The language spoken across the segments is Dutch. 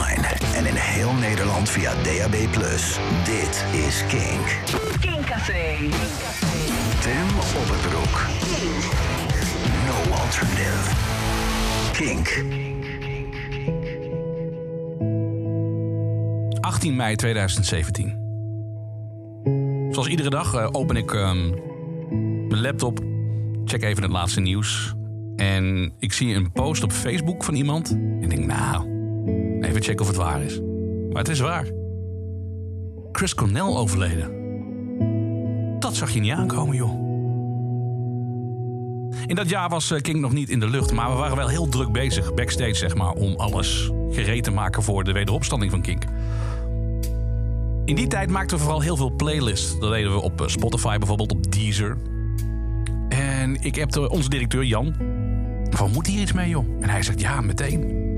online en in heel Nederland via DAB+. Dit is Kink. Kink Café. Tim op het broek. No alternative. Kink. 18 mei 2017. Zoals iedere dag eh, open ik ehm, mijn laptop, check even het laatste nieuws. En ik zie een post op Facebook van iemand. En ik denk, nou, even checken of het waar is. Maar het is waar. Chris Cornell overleden. Dat zag je niet aankomen, joh. In dat jaar was eh, King nog niet in de lucht, maar we waren wel heel druk bezig, backstage zeg maar, om alles gereed te maken voor de wederopstanding van King. In die tijd maakten we vooral heel veel playlists. Dat deden we op eh, Spotify bijvoorbeeld, op Deezer. En ik heb onze directeur Jan. Van, moet hier iets mee, joh? En hij zegt, ja, meteen.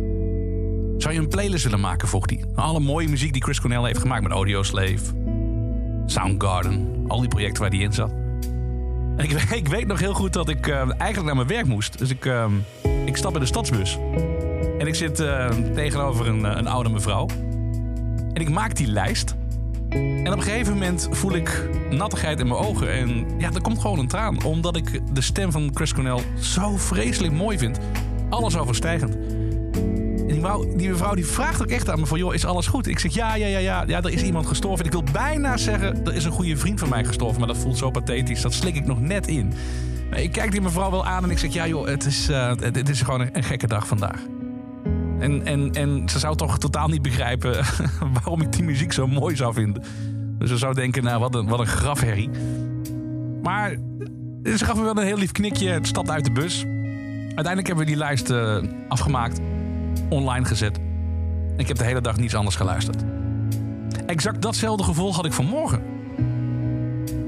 Zou je een playlist willen maken, vroeg hij. Alle mooie muziek die Chris Cornell heeft gemaakt met Audioslave, Soundgarden, al die projecten waar hij in zat. En ik, weet nog heel goed dat ik uh, eigenlijk naar mijn werk moest. Dus ik, uh, ik stap in de stadsbus. En ik zit uh, tegenover een, een oude mevrouw. En ik maak die lijst. En op een gegeven moment voel ik nattigheid in mijn ogen. En ja, er komt gewoon een traan. Omdat ik de stem van Chris Cornell zo vreselijk mooi vind. Alles overstijgend. Mevrouw, die mevrouw die vraagt ook echt aan me van... joh, is alles goed? Ik zeg ja, ja, ja, ja. Ja, er is iemand gestorven. En ik wil bijna zeggen, er is een goede vriend van mij gestorven. Maar dat voelt zo pathetisch. Dat slik ik nog net in. Ik kijk die mevrouw wel aan en ik zeg... ja joh, het is, uh, het is gewoon een, gekke dag vandaag. En, en, en ze zou toch totaal niet begrijpen waarom ik die muziek zo mooi zou vinden. Dus ze zou denken, nou, wat een, wat een grafherrie. Maar ze gaf me wel een heel lief knikje. Het stapt uit de bus. Uiteindelijk hebben we die lijst uh, afgemaakt. Online gezet. Ik heb de hele dag niets anders geluisterd. Exact datzelfde gevoel had ik vanmorgen.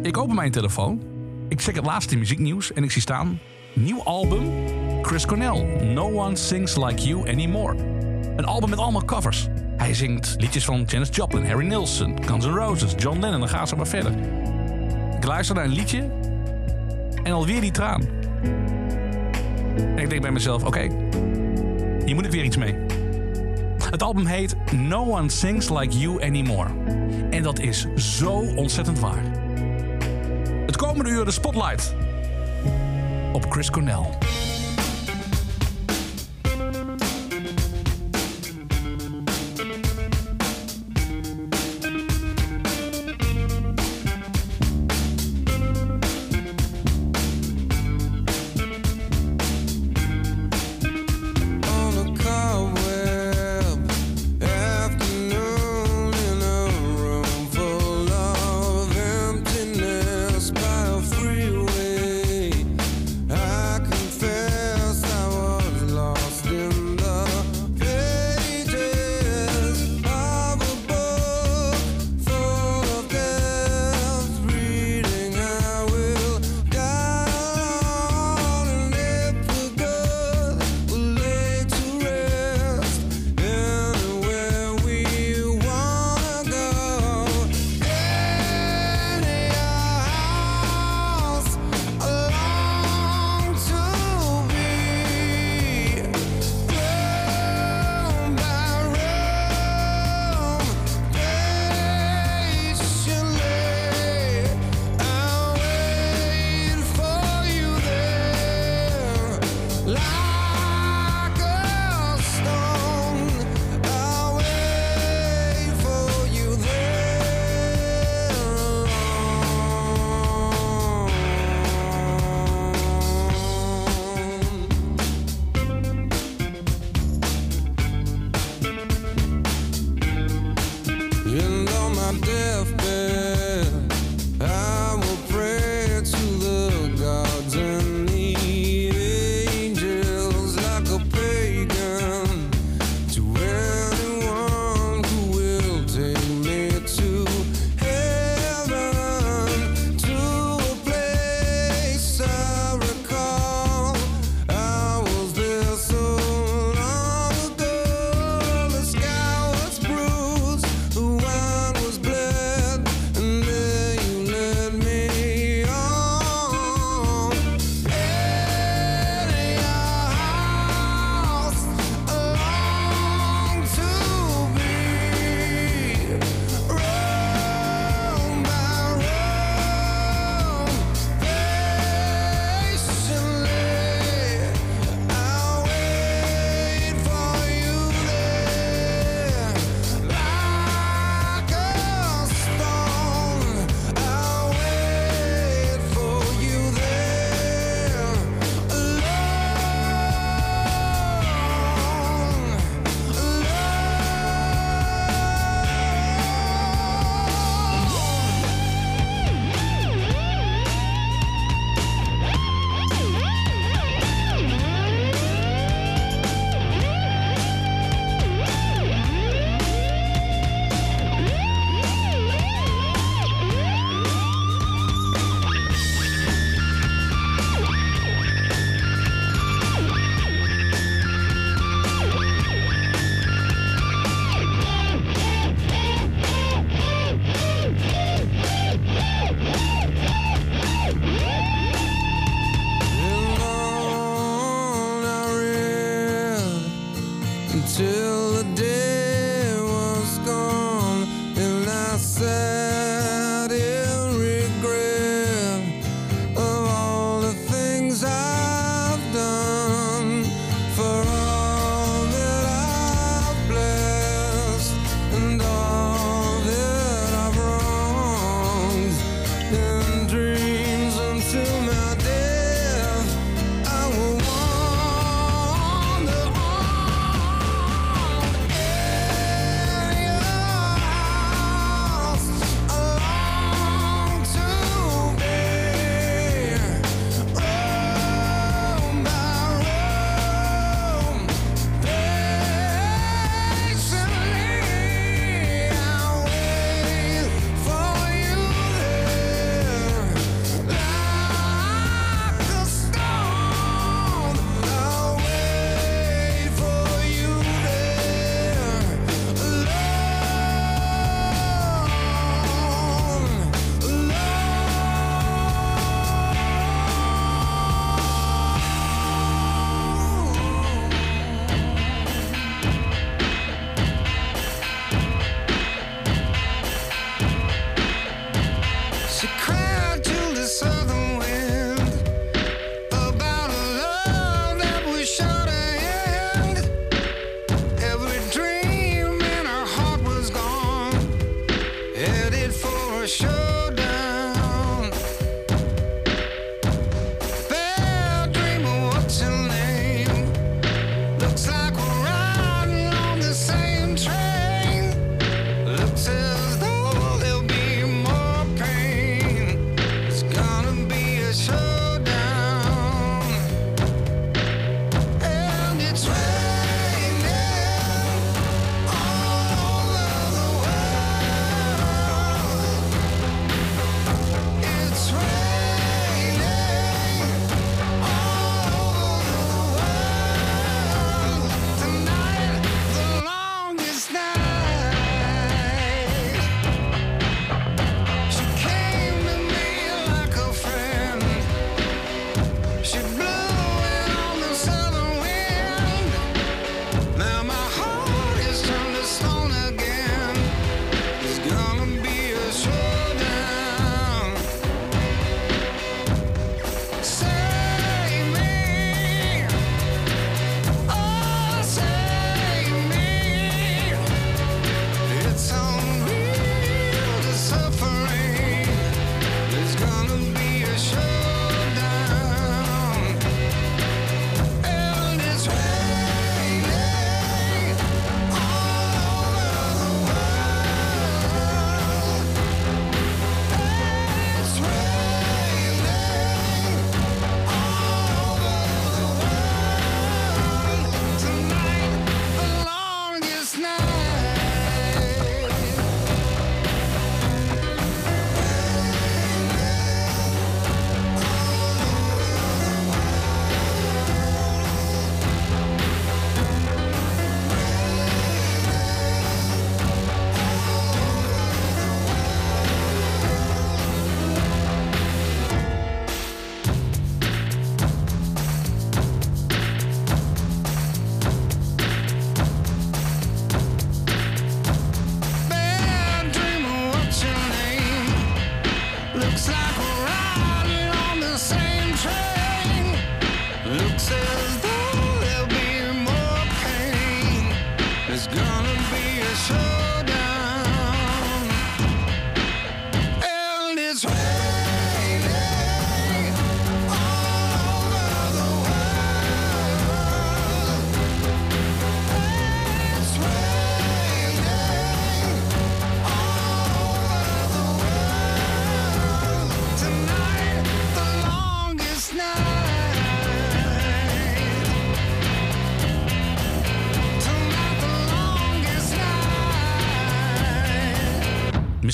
Ik open mijn telefoon. Ik check het laatste muzieknieuws. En ik zie staan... Nieuw album Chris Cornell, No One Sings Like You Anymore. Een album met allemaal covers. Hij zingt liedjes van Janis Joplin, Harry Nilsson, Guns N' Roses, John Lennon en dan gaat ze maar verder. Ik luister naar een liedje en alweer die traan. En ik denk bij mezelf, oké, hier moet ik weer iets mee. Het album heet No One Sings Like You Anymore. En dat is zo ontzettend waar. Het komende uur de Spotlight op Chris Cornell.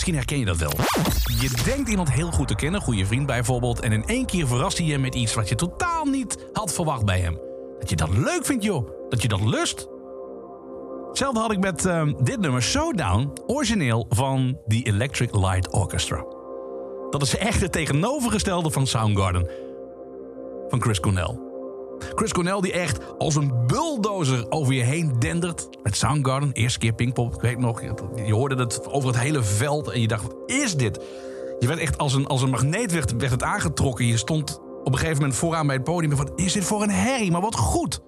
Misschien herken je dat wel. Je denkt iemand heel goed te kennen, goede vriend bijvoorbeeld, en in één keer verrast hij je met iets wat je totaal niet had verwacht bij hem. Dat je dat leuk vindt, joh. Dat je dat lust. Hetzelfde had ik met ehm, dit nummer, Sodown, origineel van The Electric Light Orchestra. Dat is echt het tegenovergestelde van Soundgarden. Van Chris Cornell. Chris Cornell die echt als een bulldozer over je heen dendert. Met Soundgarden, eerste keer Pinkpop, ik weet nog. Je hoorde het over het hele veld en je dacht, wat is dit? Je werd echt als een, als een magneet werd, werd het aangetrokken. Je stond op een gegeven moment vooraan bij het podium. Wat is dit voor een herrie? Maar wat goed.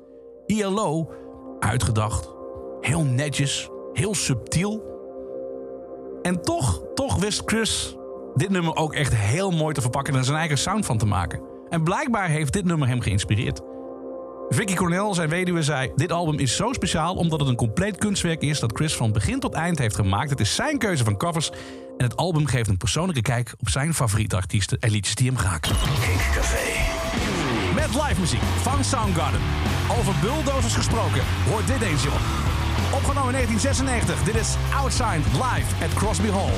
ILO, uitgedacht, heel netjes, heel subtiel. En toch, toch wist Chris dit nummer ook echt heel mooi te verpakken... en er zijn eigen sound van te maken. En blijkbaar heeft dit nummer hem geïnspireerd. Vicky Cornell, zijn weduwe, zei... Dit album is zo speciaal omdat het een compleet kunstwerk is... dat Chris van begin tot eind heeft gemaakt. Het is zijn keuze van covers. En het album geeft een persoonlijke kijk op zijn favoriete artiesten... en liedjes die hem raken. Kinkcafé. Met live muziek van Soundgarden. Over bulldozers gesproken, hoort dit eens joh. Opgenomen in 1996, dit is Outside live at Crosby Hall.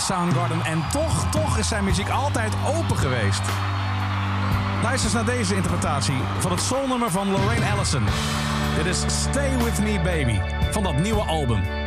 Soundgarden. En toch, toch is zijn muziek altijd open geweest. Luister eens naar deze interpretatie van het soulnummer van Lorraine Allison. Dit is Stay With Me Baby van dat nieuwe album.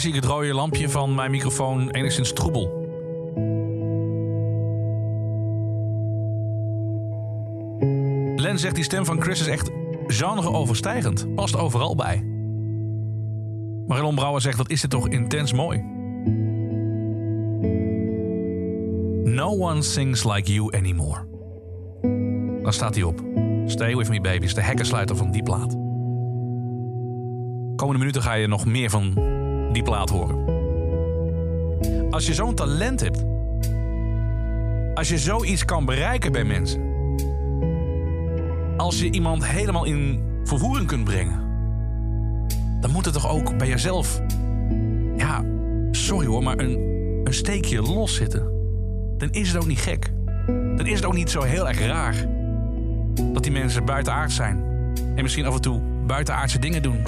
Zie ik het rode lampje van mijn microfoon enigszins troebel. Len zegt die stem van Chris is echt genre-overstijgend. Past overal bij. Marilon Brouwer zegt, wat is dit toch intens mooi. No one sings like you anymore. Dan staat hij op. Stay with me baby is de hekkensluiter van die plaat. Komende minuten ga je nog meer van die plaat horen. Als je zo'n talent hebt. Als je zoiets kan bereiken bij mensen. Als je iemand helemaal in vervoering kunt brengen. Dan moet het toch ook bij jezelf. Ja, sorry hoor, maar een een steekje los zitten, dan is het ook niet gek. Dan is het ook niet zo heel erg raar dat die mensen buitenaard zijn. En misschien af en toe buitenaardse dingen doen.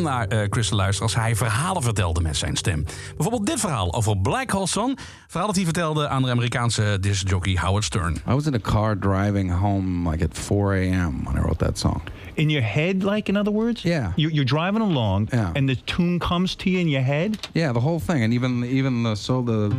Om naar eh, Chris te luisteren als hij verhalen vertelde met zijn stem. Bijvoorbeeld dit verhaal over Black Hole Sun. Verhaal dat hij vertelde aan de Amerikaanse discjockey Howard Stern. I was in a car driving home like at 4 a.m. when I wrote that song. In your head, like in other words? Yeah. You, you're driving along, Yeah. and the tune comes to you in your head. Yeah, the whole thing, and even even the so the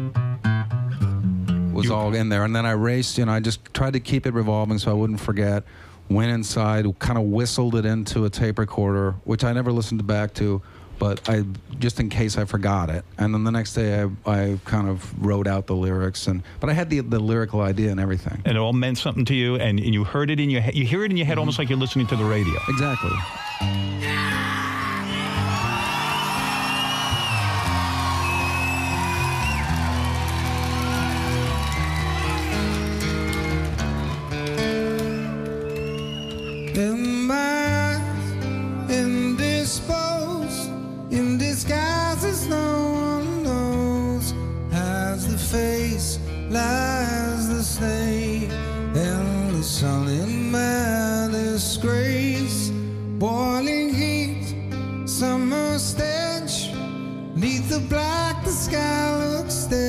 was You- all in there. And then I raced, you know, I just tried to keep it revolving so I wouldn't forget. Went inside, kind of whistled it into a tape recorder, which I never listened back to, but I just in case I forgot it. And then the next day, I, I kind of wrote out the lyrics, and but I had the the lyrical idea and everything. And it all meant something to you, and, and you heard it in your head. You hear it in your head almost like you're listening to the radio. Exactly. Face lies the snake, and the sun in my disgrace, boiling heat, summer stench, neath the black, the sky looks stale.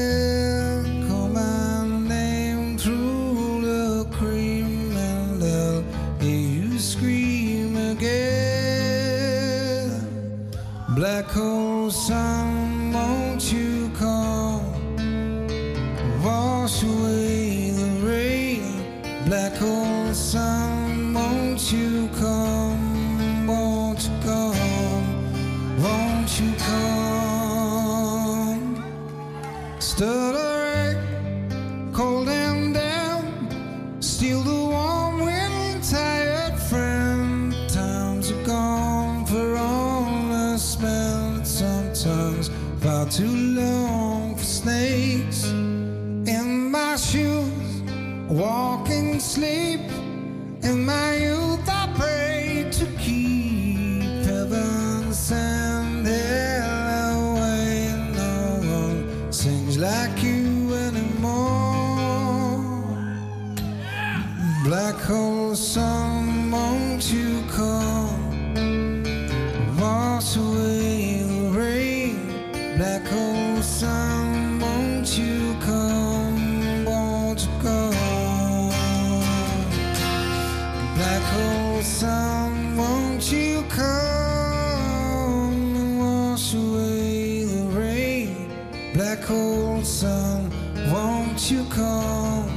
you come?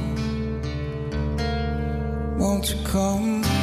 Won't you come?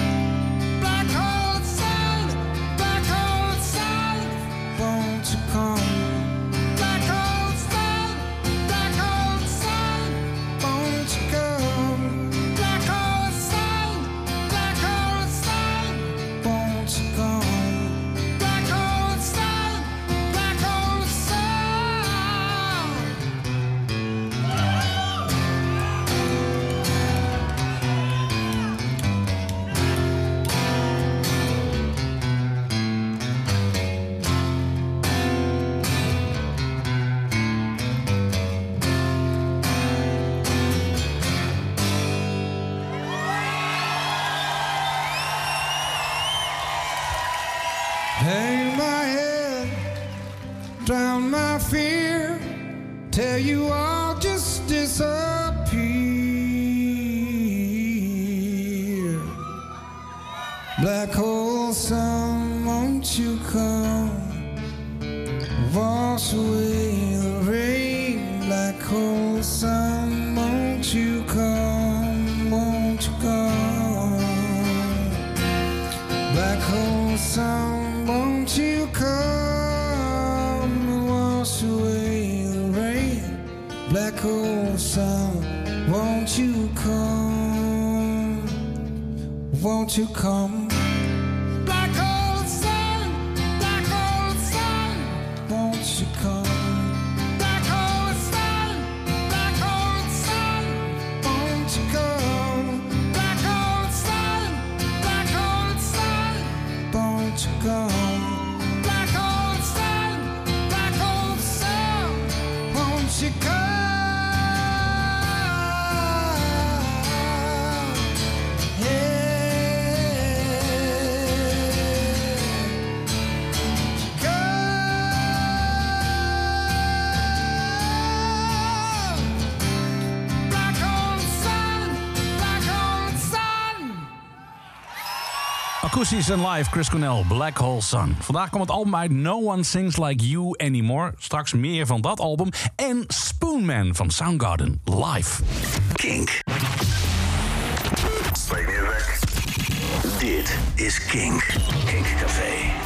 Pussies in Life, Chris Cornell, Black Hole Sun. Vandaag komt het album uit No One Sings Like You Anymore. Straks meer van dat album. En Spoonman van Soundgarden, live. Kink. Dit is Kink. Kink Café.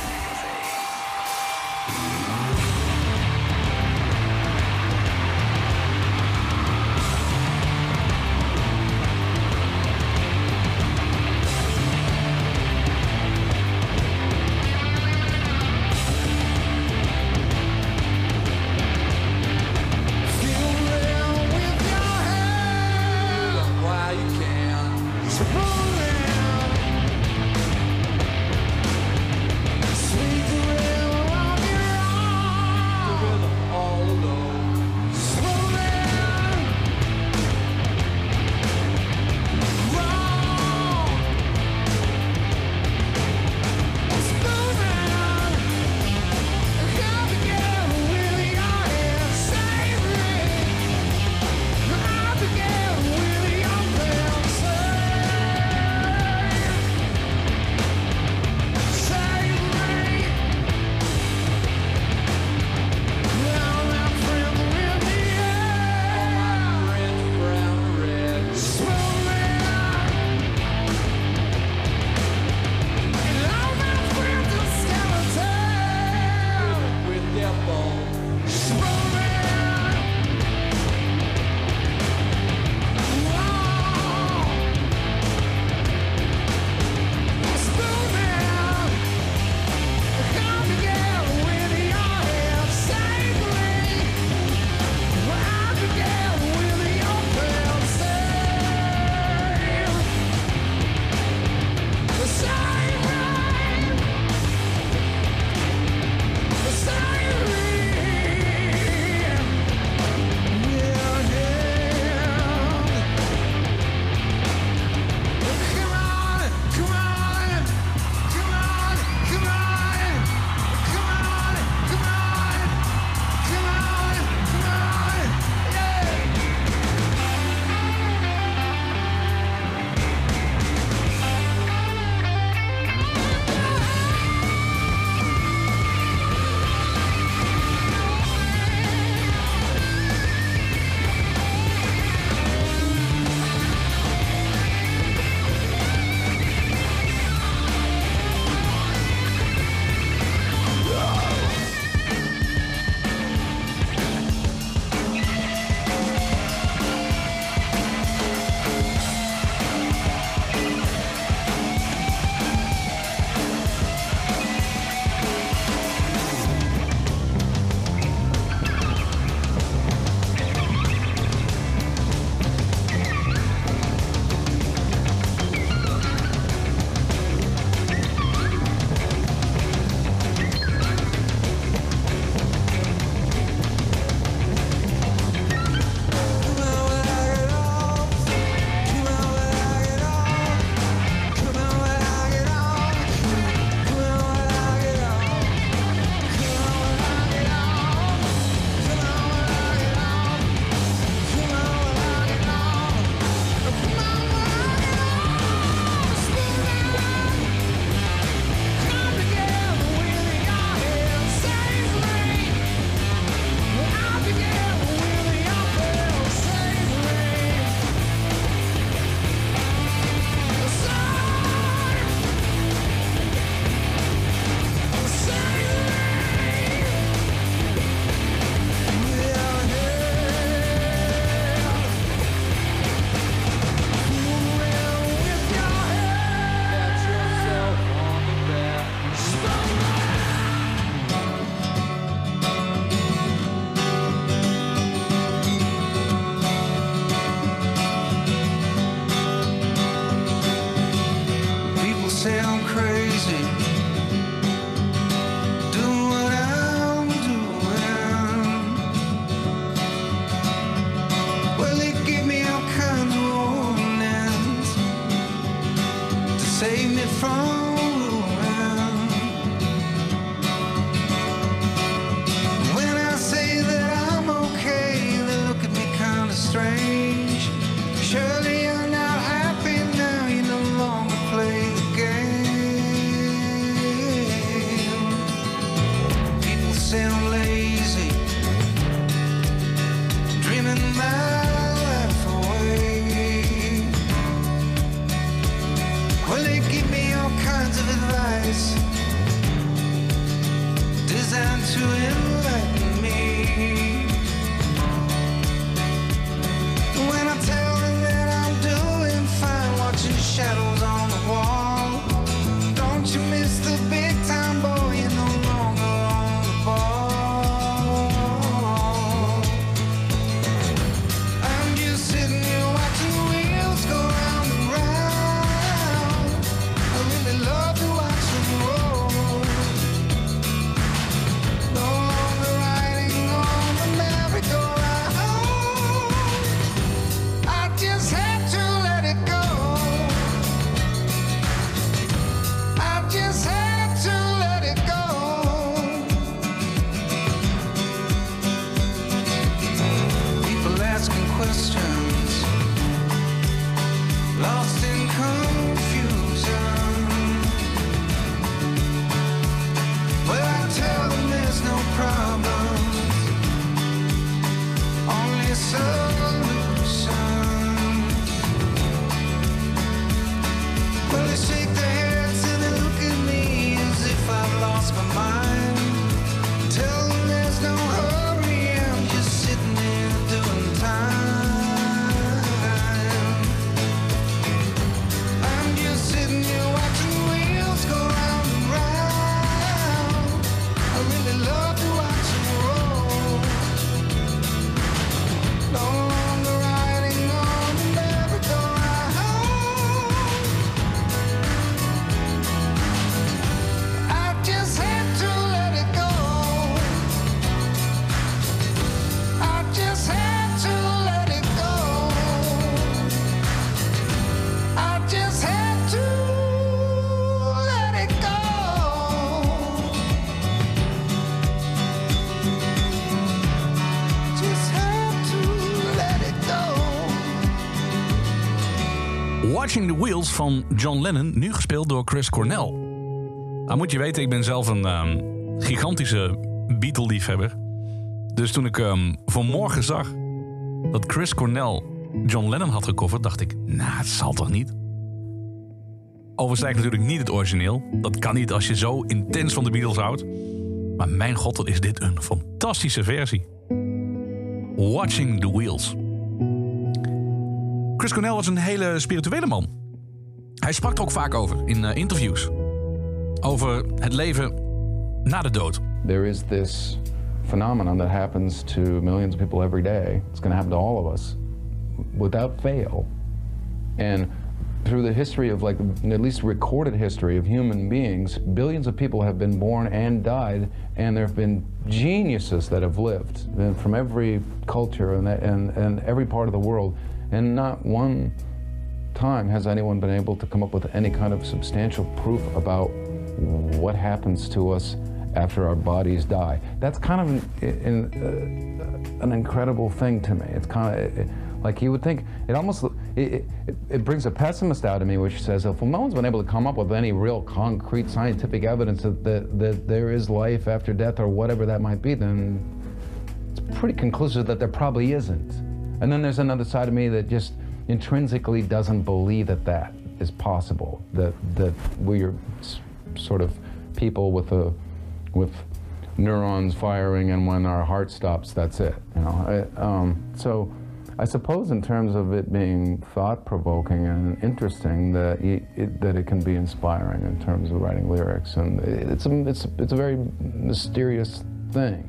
Save me from Watching the Wheels van John Lennon, nu gespeeld door Chris Cornell. Nou moet je weten, ik ben zelf een ehm, gigantische Beatle-liefhebber. Dus toen ik ehm, vanmorgen zag dat Chris Cornell John Lennon had gecoverd, dacht ik, nou, het zal toch niet? Overigens natuurlijk niet het origineel. Dat kan niet als je zo intens van de Beatles houdt. Maar mijn god, wat is dit een fantastische versie. Watching the Wheels. Chris Cornell was een hele spirituele man. Hij sprak er ook vaak over in eh, interviews. Over het leven na de dood. There is this phenomenon that happens to millions of people every day. It's going to happen to all of us without fail. And through the history of, like, at least recorded history of human beings, billions of people have been born and died, and there have been geniuses that have lived and from every culture and, and, and every part of the world. And not one time has anyone been able to come up with any kind of substantial proof about what happens to us after our bodies die. That's kind of an, an, uh, an incredible thing to me. It's kind of like you would think. It almost it, it, it brings a pessimist out of me, which says, if well, no one's been able to come up with any real concrete scientific evidence that, that, that there is life after death or whatever that might be, then it's pretty conclusive that there probably isn't. And then there's another side of me that just intrinsically doesn't believe that that is possible. That that we're sort of people with a with neurons firing, and when our heart stops, that's it. You know. I, um, so. I suppose, in terms of it being thought-provoking and interesting, that it, that it can be inspiring in terms of writing lyrics, and it's a, it's it's a very mysterious thing.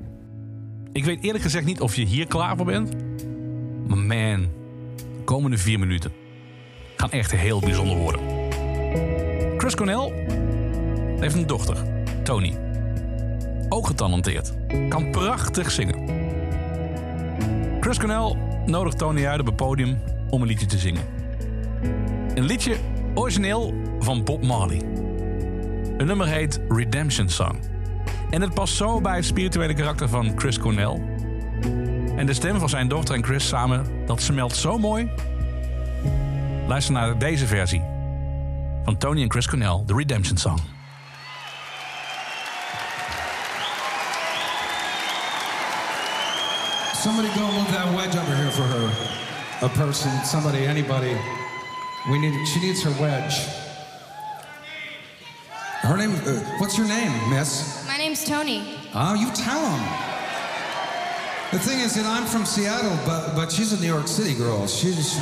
Ik weet eerlijk gezegd niet of je hier klaar voor bent. Maar man, de komende vier minuten gaan echt heel bijzonder worden. Chris Cornell heeft een dochter, Tony. Ook getalenteerd. Kan prachtig zingen. Chris Cornell nodigt Tony uit op het podium om een liedje te zingen. Een liedje origineel van Bob Marley. Het nummer heet Redemption Song. En het past zo bij het spirituele karakter van Chris Cornell. En de stem van zijn dochter en Chris samen, dat smelt zo mooi. Luister naar deze versie van Tony en Chris Cornell, The Redemption Song. Somebody go move that wedge over here for her. A person, somebody, anybody. We need. She needs her wedge. Her name. Uh, what's your name, Miss? My name's Tony. Oh, you tell them. The thing is that I'm from Seattle, but but she's a New York City girl. She's.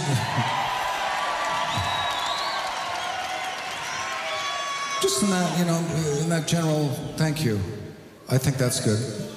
Just in that, you know, in that general. Thank you. I think that's good.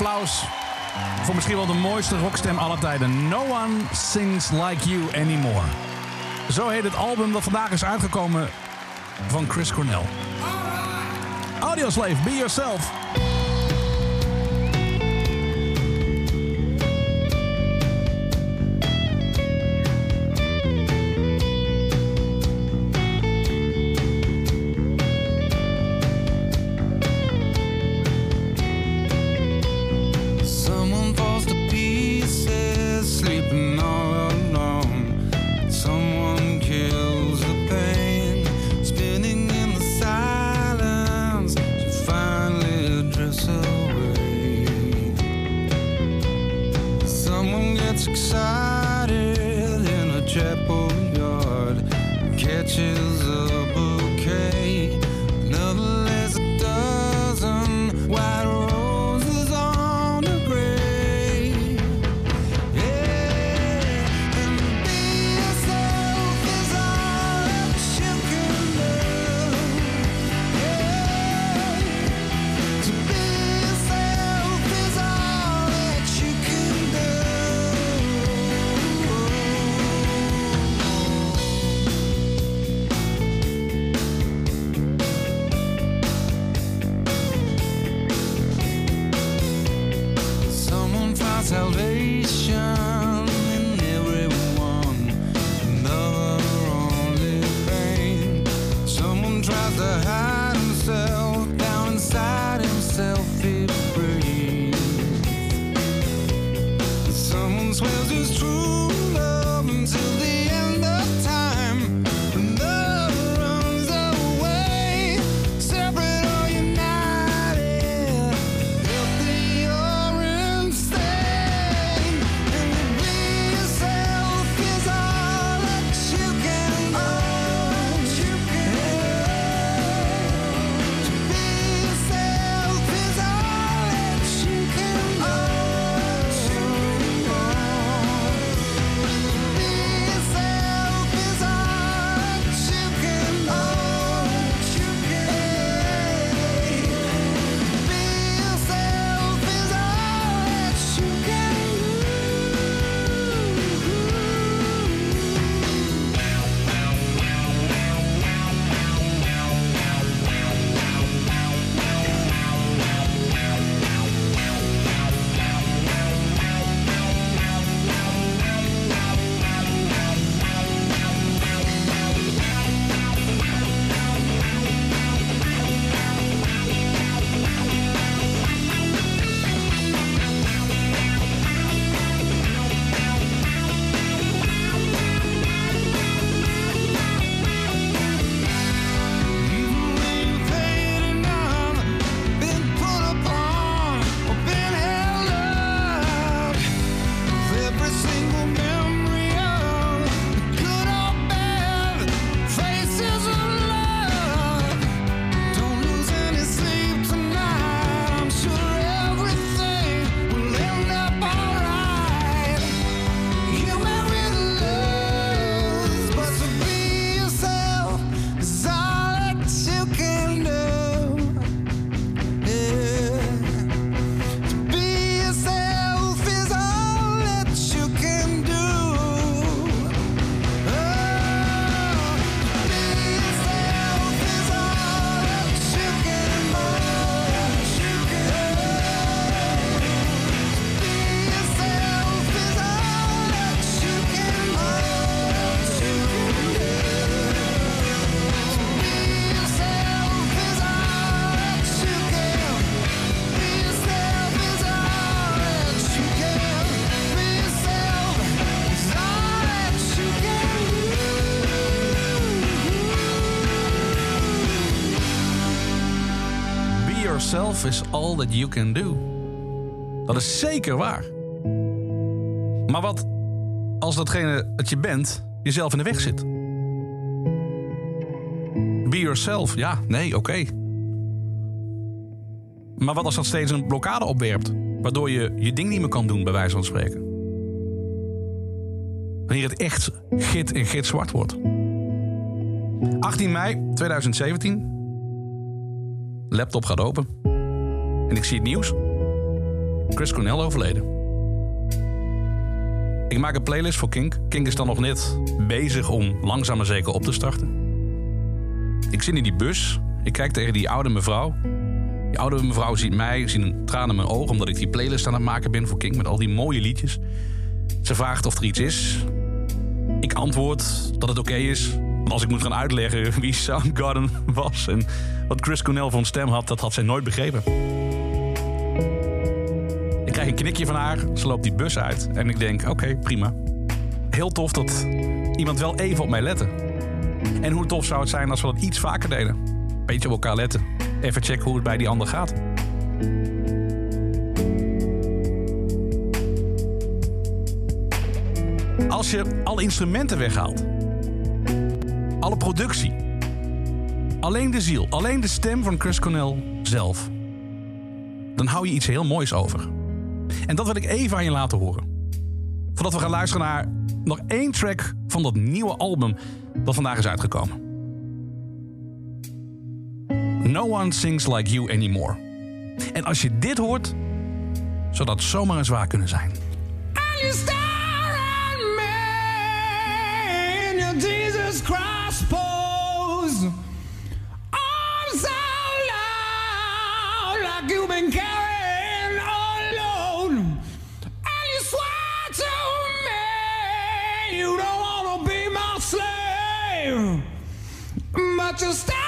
Applaus voor misschien wel de mooiste rockstem aller tijden. No one sings like you anymore. Zo heet het album dat vandaag is uitgekomen van Chris Cornell. Audioslave, be yourself. Yourself is all that you can do. Dat is zeker waar. Maar wat als datgene dat je bent jezelf in de weg zit? Be yourself, ja, nee, oké. Maar wat als dat steeds een blokkade opwerpt? Waardoor je je ding niet meer kan doen, bij wijze van spreken. Wanneer het echt git en git zwart wordt. 18 mei 2017. Laptop gaat open. En ik zie het nieuws. Chris Cornell overleden. Ik maak een playlist voor Kink. Kink is dan nog net bezig om langzaam maar zeker op te starten. Ik zit in die bus. Ik kijk tegen die oude mevrouw. Die oude mevrouw ziet mij, ziet een traan in mijn ogen... omdat ik die playlist aan het maken ben voor Kink... met al die mooie liedjes. Ze vraagt of er iets is. Ik antwoord dat het oké is. Als ik moet gaan uitleggen wie Soundgarden was... en wat Chris Cornell van stem had, dat had zij nooit begrepen. Ik krijg een knikje van haar. Ze loopt die bus uit. En ik denk, oké, prima. Heel tof dat iemand wel even op mij lette. En hoe tof zou het zijn als we dat iets vaker deden? Beetje op elkaar letten. Even checken hoe het bij die ander gaat. Als je alle instrumenten weghaalt, alle productie, alleen de ziel, alleen de stem van Chris Cornell zelf, dan hou je iets heel moois over. En dat wil ik even aan je laten horen. Voordat we gaan luisteren naar nog één track van dat nieuwe album dat vandaag is uitgekomen. No One Sings Like You Anymore. En als je dit hoort, zou dat zomaar eens waar kunnen zijn. Christ pose. Arms out loud like you've been carrying alone. And you swear to me you don't wanna be my slave. But you stare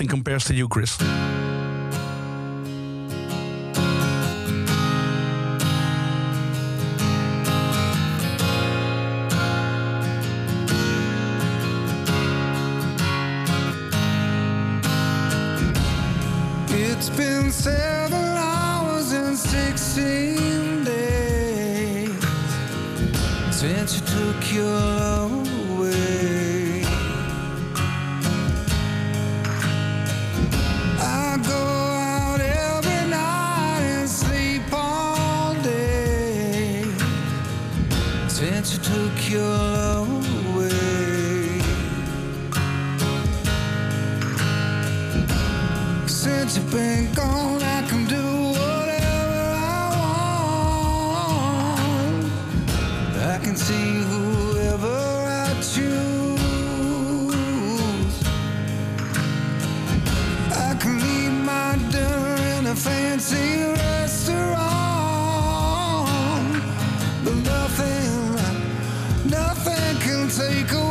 nothing compares to you, Chris. Take away